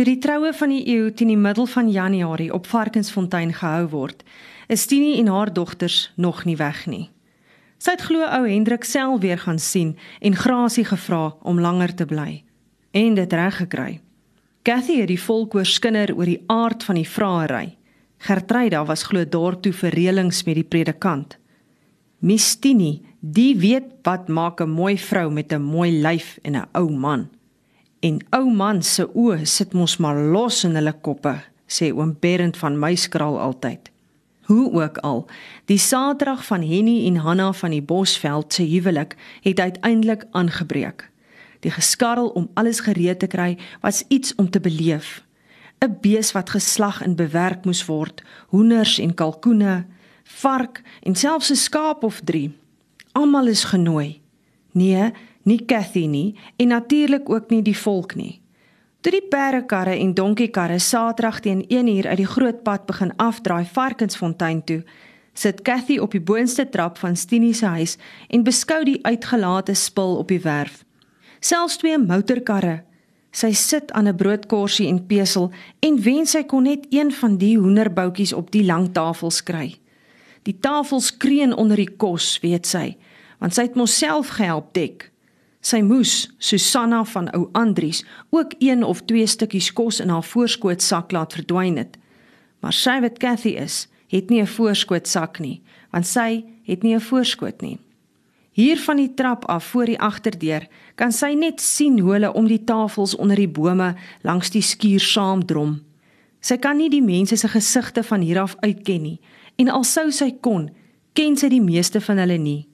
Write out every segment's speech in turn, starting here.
Toe die troue van die eeu teen die middel van Januarie op Varkensfontein gehou word, is Tini en haar dogters nog nie weg nie. Sy het glo ou Hendrik self weer gaan sien en grasie gevra om langer te bly en dit reg gekry. Cathy het die volk oorskinder oor die aard van die vraery. Gertryda was glo dorp toe vir reëlings met die predikant. Mistini, die weet wat maak 'n mooi vrou met 'n mooi lyf en 'n ou man. En ou man se oë sit mos maar los in hulle koppe, sê oom Berend van Meiskraal altyd. Hoe ook al, die Saterdag van Henny en Hanna van die Bosveld se huwelik het uiteindelik aangebreek. Die geskarrel om alles gereed te kry was iets om te beleef. 'n Bees wat geslag en bewerk moes word, hoenders en kalkoene, vark en selfs 'n skaap of 3. Almal is genooi. Nee, nie Cathy nie en natuurlik ook nie die volk nie. Toe die perdekarre en donkiekarre Saterdag teen 1uur uit die groot pad begin afdraai Varkensfontein toe, sit Cathy op die boonste trap van Stinie se huis en beskou die uitgelate spul op die werf selfs twee motorkarre. Sy sit aan 'n broodkorsie en pesel en wens sy kon net een van die hoenderboutjies op die lang tafel skry. Die tafel skreun onder die kos, weet sy, want sy het mos self gehelp dek. Sy moes Susanna van ou Andries ook een of twee stukkies kos in haar voorskoot sak laat verdwyn het. Maar sy wat Cathy is, het nie 'n voorskoot sak nie, want sy het nie 'n voorskoot nie. Hier van die trap af voor die agterdeur kan sy net sien hoe hulle om die tafels onder die bome langs die skuur saamdrom. Sy kan nie die mense se gesigte van hier af uitken nie en al sou sy kon, ken sy die meeste van hulle nie.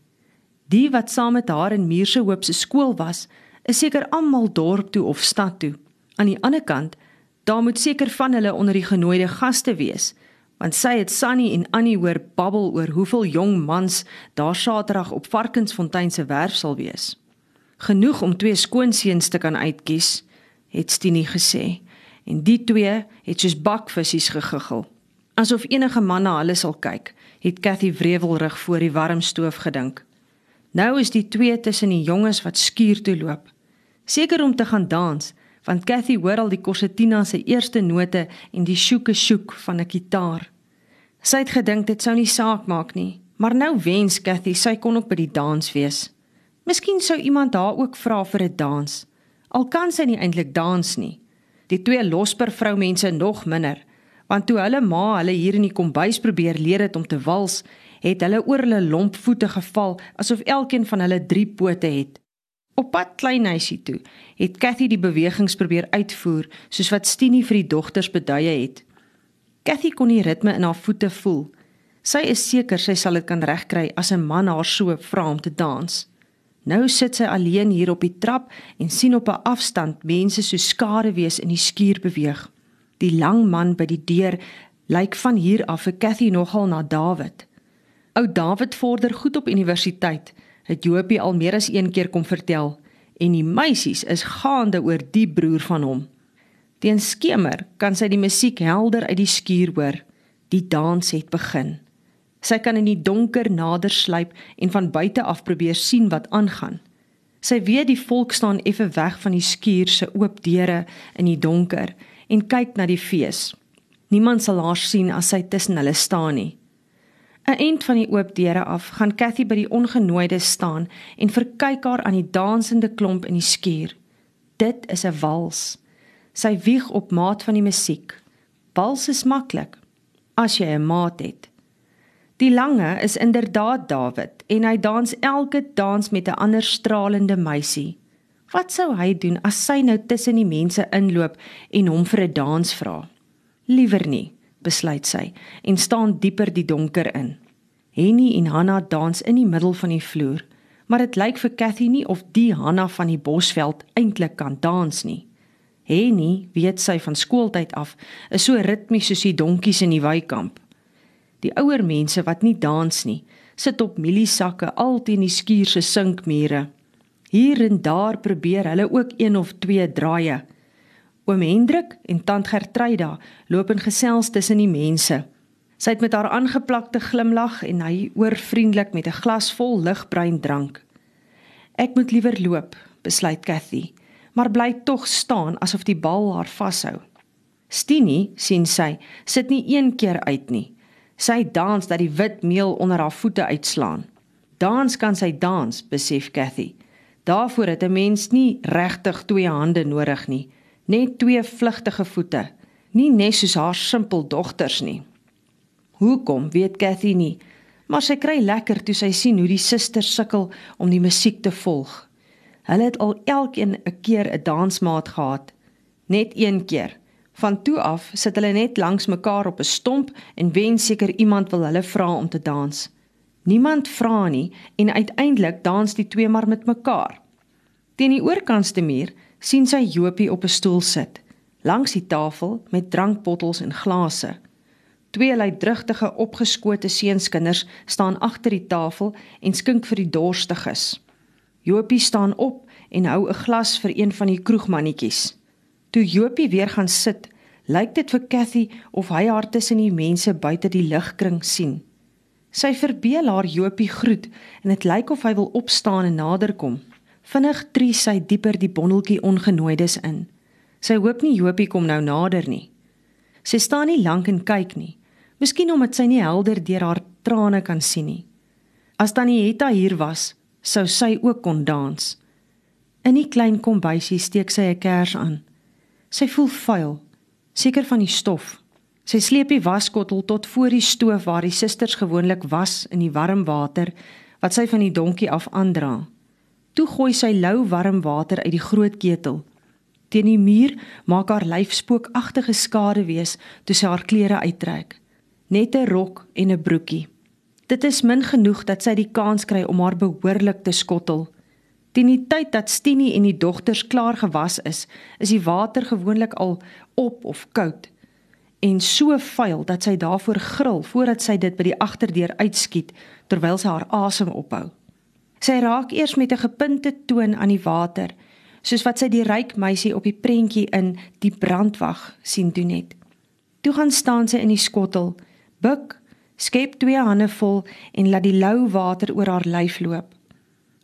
Die wat saam met haar in Muurse Hoop se skool was, is seker almal dorp toe of stad toe. Aan die ander kant, daar moet seker van hulle onder die genooide gaste wees want sy het Sunny en Annie hoor babbel oor hoeveel jong mans daar Saterdag op Varkensfontein se werf sal wees. Genoeg om twee skoonseuns te kan uitkies, het Stini gesê. En die twee het soos bakvissies gegiggel. Asof enige man na hulle sal kyk, het Cathy wrevelrig voor die warm stoof gedink. Nou is die twee tussen die jonges wat skuur toe loop. Seker om te gaan dans, want Cathy hoor al die Corsetina se eerste note en die sjoeke sjoek van 'n kitaar. Sy het gedink dit sou nie saak maak nie, maar nou wens Cathy sy kon ook by die dans wees. Miskien sou iemand haar ook vra vir 'n dans. Al kan sy nie eintlik dans nie. Die twee losper vroumense nog minder, want toe hulle ma hulle hier in die kombuis probeer leer het om te wals, het hulle oor hulle lomp voete geval asof elkeen van hulle drie pote het. Op pad kleinhuisie toe, het Cathy die bewegings probeer uitvoer soos wat Stinie vir die dogters beduie het. Cathy kon die ritme in haar voete voel. Sy is seker sy sal dit kan regkry as 'n man haar so vra om te dans. Nou sit sy alleen hier op die trap en sien op 'n afstand mense so skare wees in die skuur beweeg. Die lang man by die deur lyk van hier af vir Cathy nogal na David. Ou David vorder goed op universiteit het Jopie al meer as een keer kom vertel en die meisies is gaande oor die broer van hom. Teen skemer kan sy die musiek helder uit die skuur hoor. Die dans het begin. Sy kan in die donker nader sluip en van buite af probeer sien wat aangaan. Sy weet die volk staan effe weg van die skuur se oop deure in die donker en kyk na die fees. Niemand sal haar sien as sy tussen hulle staan nie. 'n End van die oop deure af, gaan Cathy by die ongenooide staan en verkyk haar aan die dansende klomp in die skuur. Dit is 'n wals. Sy wieg op maat van die musiek. Wals is maklik as jy 'n maat het. Die lange is inderdaad David en hy dans elke dans met 'n ander stralende meisie. Wat sou hy doen as sy nou tussen die mense inloop en hom vir 'n dans vra? Liewer nie besluit sy en staan dieper die donker in. Henny en Hanna dans in die middel van die vloer, maar dit lyk vir Cathy nie of die Hanna van die Bosveld eintlik kan dans nie. Henny, weet sy van skooltyd af, is so ritmies soos die donkies in die weikamp. Die ouer mense wat nie dans nie, sit op mieliesakke al teen die skuur se sinkmure. Hier en daar probeer hulle ook een of twee draaie. Oom Hendrik en tant Gertryda loop in gesels tussen die mense. Sy het met haar aangeplakte glimlag en hy oor vriendelik met 'n glas vol ligbruin drank. Ek moet liewer loop, besluit Cathy, maar bly tog staan asof die bal haar vashou. Stini, sien sy, sit nie een keer uit nie. Sy dans dat die wit meel onder haar voete uitslaan. Dans kan sy dans, besef Cathy. Daarvoor het 'n mens nie regtig twee hande nodig nie, net twee vlugtige voete, nie net soos haar simpel dogters nie. Hoekom, weet Cathy nie, maar sy kry lekker toe sy sien hoe die susters sukkel om die musiek te volg. Hulle het al elkeen 'n keer 'n dansmaat gehad, net een keer. Van toe af sit hulle net langs mekaar op 'n stomp en wen seker iemand wil hulle vra om te dans. Niemand vra nie en uiteindelik dans die twee maar met mekaar. Teen die oorkantste muur sien sy Jopie op 'n stoel sit, langs die tafel met drankbottels en glase. Twee luidrugtige opgeskote seunskinders staan agter die tafel en skink vir die dorstiges. Jopie staan op en hou 'n glas vir een van die kroegmannetjies. Toe Jopie weer gaan sit, lyk dit vir Cathy of hy haar tussen die mense buite die ligkring sien. Sy verbeel haar Jopie groet en dit lyk of hy wil opstaan en naderkom. Vinnig tree sy dieper die bondeltjie ongenooides in. Sy hoop nie Jopie kom nou nader nie. Sy staan nie lank en kyk nie. Miskien omdat sy nie helder deur haar trane kan sien nie. As Tannie Hetta hier was, sou sy ook kon dans. In die klein kombuisie steek sy 'n kers aan. Sy voel vuil, seker van die stof. Sy sleep die waskottel tot voor die stoof waar die susters gewoonlik was in die warm water wat sy van die donkie af aandra. Toe gooi sy lou warm water uit die groot ketel. Teen die muur maak haar lyf spookagtige skade wees toe sy haar klere uittrek. Net 'n rok en 'n broekie. Dit is min genoeg dat sy die kans kry om haar behoorlik te skottel. Teen die tyd dat Stini en die dogters klaar gewas is, is die water gewoonlik al op of koud en so vuil dat sy daarvoor gril voordat sy dit by die agterdeur uitskiet terwyl sy haar asem ophou. Sy raak eers met 'n gepunte toon aan die water, soos wat sy die ryk meisie op die prentjie in Die brandwag sien doen net. Toe gaan staan sy in die skottel, buik, skep twee hande vol en laat die lou water oor haar lyf loop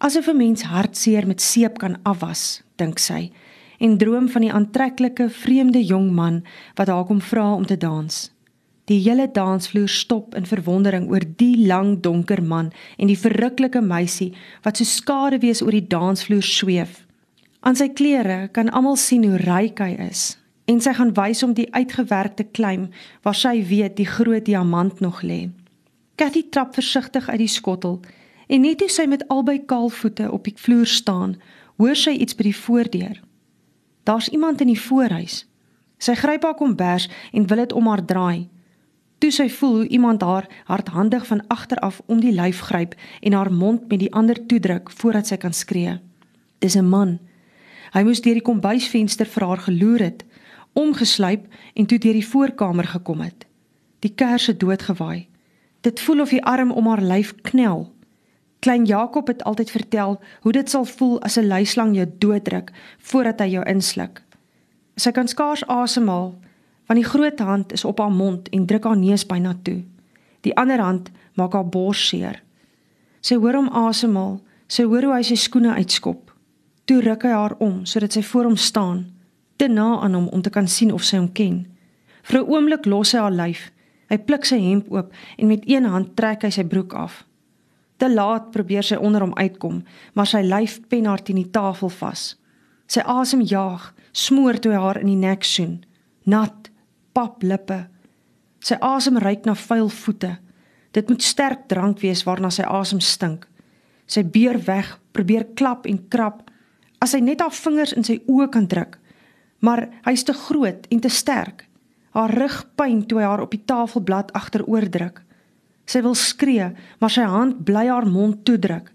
asof 'n mens hartseer met seep kan afwas, dink sy, en droom van die aantreklike vreemde jong man wat haar kom vra om te dans. Die hele dansvloer stop in verwondering oor die lang donker man en die verruklike meisie wat so skade wees oor die dansvloer sweef. Aan sy klere kan almal sien hoe ryk hy is en sy gaan wys om die uitgewerkte klim waar sy weet die groot diamant nog lê. Cathy trap versigtig uit die skottel En net toe sy met albei kaal voete op die vloer staan, hoor sy iets by die voordeur. Daar's iemand in die voorhuis. Sy gryp haar kombers en wil dit om haar draai. Toe sy voel hoe iemand haar hardhandig van agter af om die lyf gryp en haar mond met die ander toedruk voordat sy kan skree. Dis 'n man. Hy moes deur die kombuisvenster vir haar geloer het, omgesluip en toe deur die voorkamer gekom het. Die kers het doodgewaai. Dit voel of die arm om haar lyf knel. Klein Jakob het altyd vertel hoe dit sal voel as 'n luislang jou dooddruk voordat hy jou insluk. Sy kan skaars asemhaal want die groot hand is op haar mond en druk haar neus byna toe. Die ander hand maak haar bors seer. Sy hoor hom asemhaal, sy hoor hoe hy sy skoene uitskop. Toe ruk hy haar om sodat sy voor hom staan, te na aan hom om te kan sien of sy hom ken. Vir 'n oomblik los hy haar lyf. Hy pluk sy hemp oop en met een hand trek hy sy broek af. Te laat probeer sy onder hom uitkom, maar sy lyf pen haar teen die tafel vas. Sy asem jaag, smoor toe haar in die nek soen. Nat, pap lippe. Sy asem ruik na vuil voete. Dit moet sterk drank wees waarna sy asem stink. Sy beer weg, probeer klap en krap as hy net haar vingers in sy oë kan druk. Maar hy's te groot en te sterk. Haar rug pyn toe hy haar op die tafelblad agteroor druk. Sy wil skree, maar sy hand bly haar mond toedruk.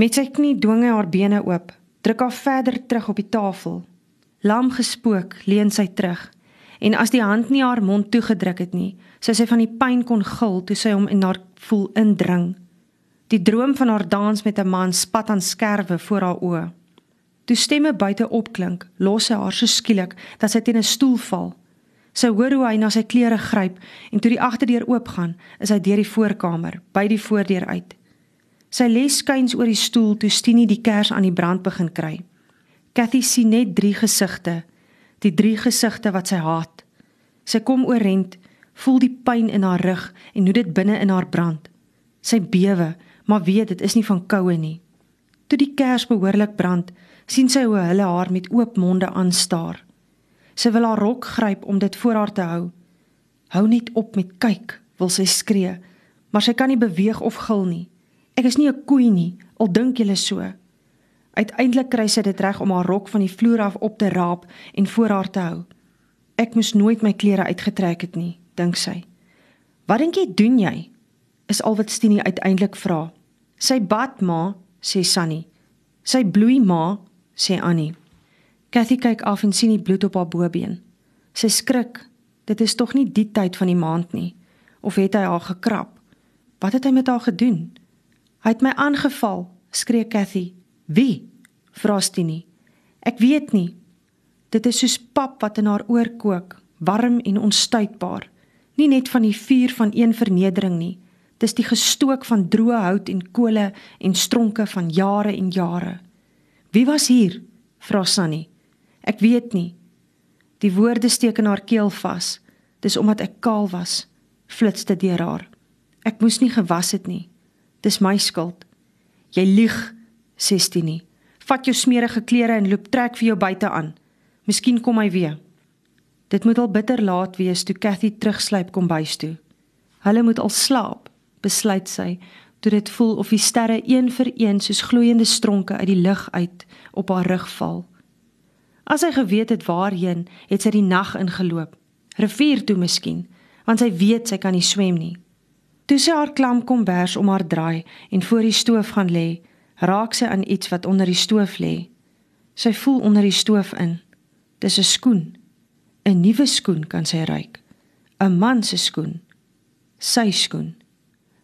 Met sy knie dwing hy haar bene oop, druk haar verder terug op die tafel. Lam gespook, leun sy terug. En as die hand nie haar mond toegedruk het nie, sou sy van die pyn kon gil toe sy hom in haar voel indring. Die droom van haar dans met 'n man spat aan skerwe voor haar oë. Toe stemme buite opklink, los sy haar so skielik dat sy teen 'n stoel val. Sy hoor hoe hy na sy klere gryp en toe die agterdeur oopgaan, is hy deur die voorkamer, by die voordeur uit. Sy lê skuins oor die stoel toe Stini die kers aan die brand begin kry. Cathy sien net drie gesigte, die drie gesigte wat sy haat. Sy kom oorent, voel die pyn in haar rug en hoe dit binne in haar brand. Sy bewe, maar weet dit is nie van koue nie. Toe die kers behoorlik brand, sien sy hoe hulle haar met oop monde aanstaar. Sy wil haar rok gryp om dit voor haar te hou. Hou net op met kyk, wil sy skree, maar sy kan nie beweeg of gil nie. Ek is nie 'n koei nie, al dink julle so. Uiteindelik kry sy dit reg om haar rok van die vloer af op te raap en voor haar te hou. Ek moes nooit my klere uitgetrek het nie, dink sy. Wat dink jy doen jy? Is al wat Stinie uiteindelik vra. Sy bad ma, sê Sunny. Sy bloei ma, sê Annie. Cathy kyk af en sien die bloed op haar bobeen. Sy skrik. Dit is tog nie die tyd van die maand nie. Of het hy haar gekrap? Wat het hy met haar gedoen? Hy het my aangeval, skree Cathy. Wie? vra Stinie. Ek weet nie. Dit is soos pap wat in haar oor kook, warm en onstuitbaar. Nie net van die vuur van een vernedering nie. Dis die gestook van droë hout en kole en stronke van jare en jare. Wie was hier? vra Sunny. Ek weet nie. Die woorde steek in haar keel vas. Dis omdat ek kaal was, flitste deur haar. Ek moes nie gewas het nie. Dis my skuld. Jy lieg, sê Stinie. Vat jou smeerige klere en loop trek vir jou buite aan. Miskien kom hy weer. Dit moet al bitter laat wees toe Cathy terugslyp kom bys toe. Hulle moet al slaap, besluit sy, toe dit voel of die sterre een vir een soos gloeiende stronke uit die lug uit op haar rug val. As sy geweet het waarheen, het sy die nag ingeloop. Rivier toe miskien, want sy weet sy kan nie swem nie. Toe sy haar klam kombers om haar draai en voor die stoof gaan lê, raak sy aan iets wat onder die stoof lê. Sy voel onder die stoof in. Dis 'n skoen. 'n Nuwe skoen kan sy ruik. 'n Man se skoen. Sy skoen.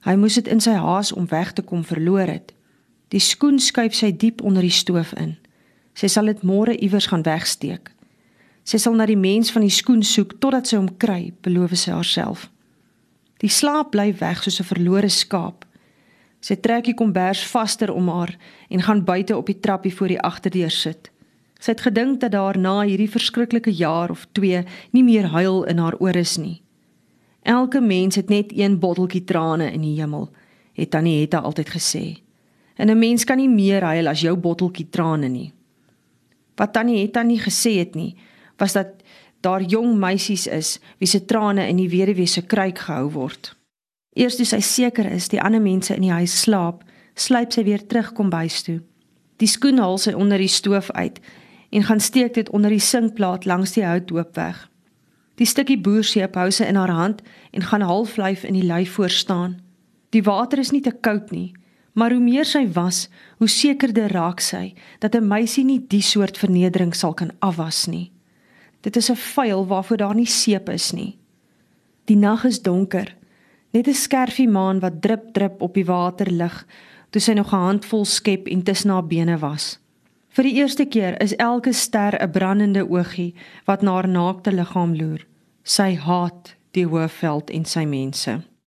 Hy moes dit in sy haas om weg te kom verloor het. Die skoen skuif sy diep onder die stoof in. Sy sal dit môre iewers gaan wegsteek. Sy sal na die mens van die skoen soek totdat sy hom kry, beloof sy haarself. Die slaap bly weg soos 'n verlore skaap. Sy trek die kombers vaster om haar en gaan buite op die trappie voor die agterdeur sit. Sy het gedink dat daar na hierdie verskriklike jaar of 2 nie meer huil in haar oor is nie. Elke mens het net een botteltjie trane in die hemel, het Tannie Hetta altyd gesê. En 'n mens kan nie meer huil as jou botteltjie trane nie. Wat Tannie Hetta nie gesê het nie, was dat daar jong meisies is wie se trane in die weduwee se kruik gehou word. Eers toe sy seker is die ander mense in die huis slaap, sluip sy weer terug kom bys toe. Die skoen haal sy onder die stoof uit en gaan steek dit onder die sinkplaat langs die houtdoop weg. Die stukkie boerseep hou sy in haar hand en gaan halflyf in die lui voor staan. Die water is nie te koud nie, maar hoe meer sy was, hoe sekerder raak sy dat 'n meisie nie die soort vernedering sal kan afwas nie. Dit is 'n vuil waarvoor daar nie seep is nie. Die nag is donker. Net 'n skerfie maan wat drup drup op die water lig, toe sy nog 'n handvol skep en tussen haar bene was. Vir die eerste keer is elke ster 'n brandende oogie wat na haar naakte liggaam loer. Sy haat die Hoëveld en sy mense.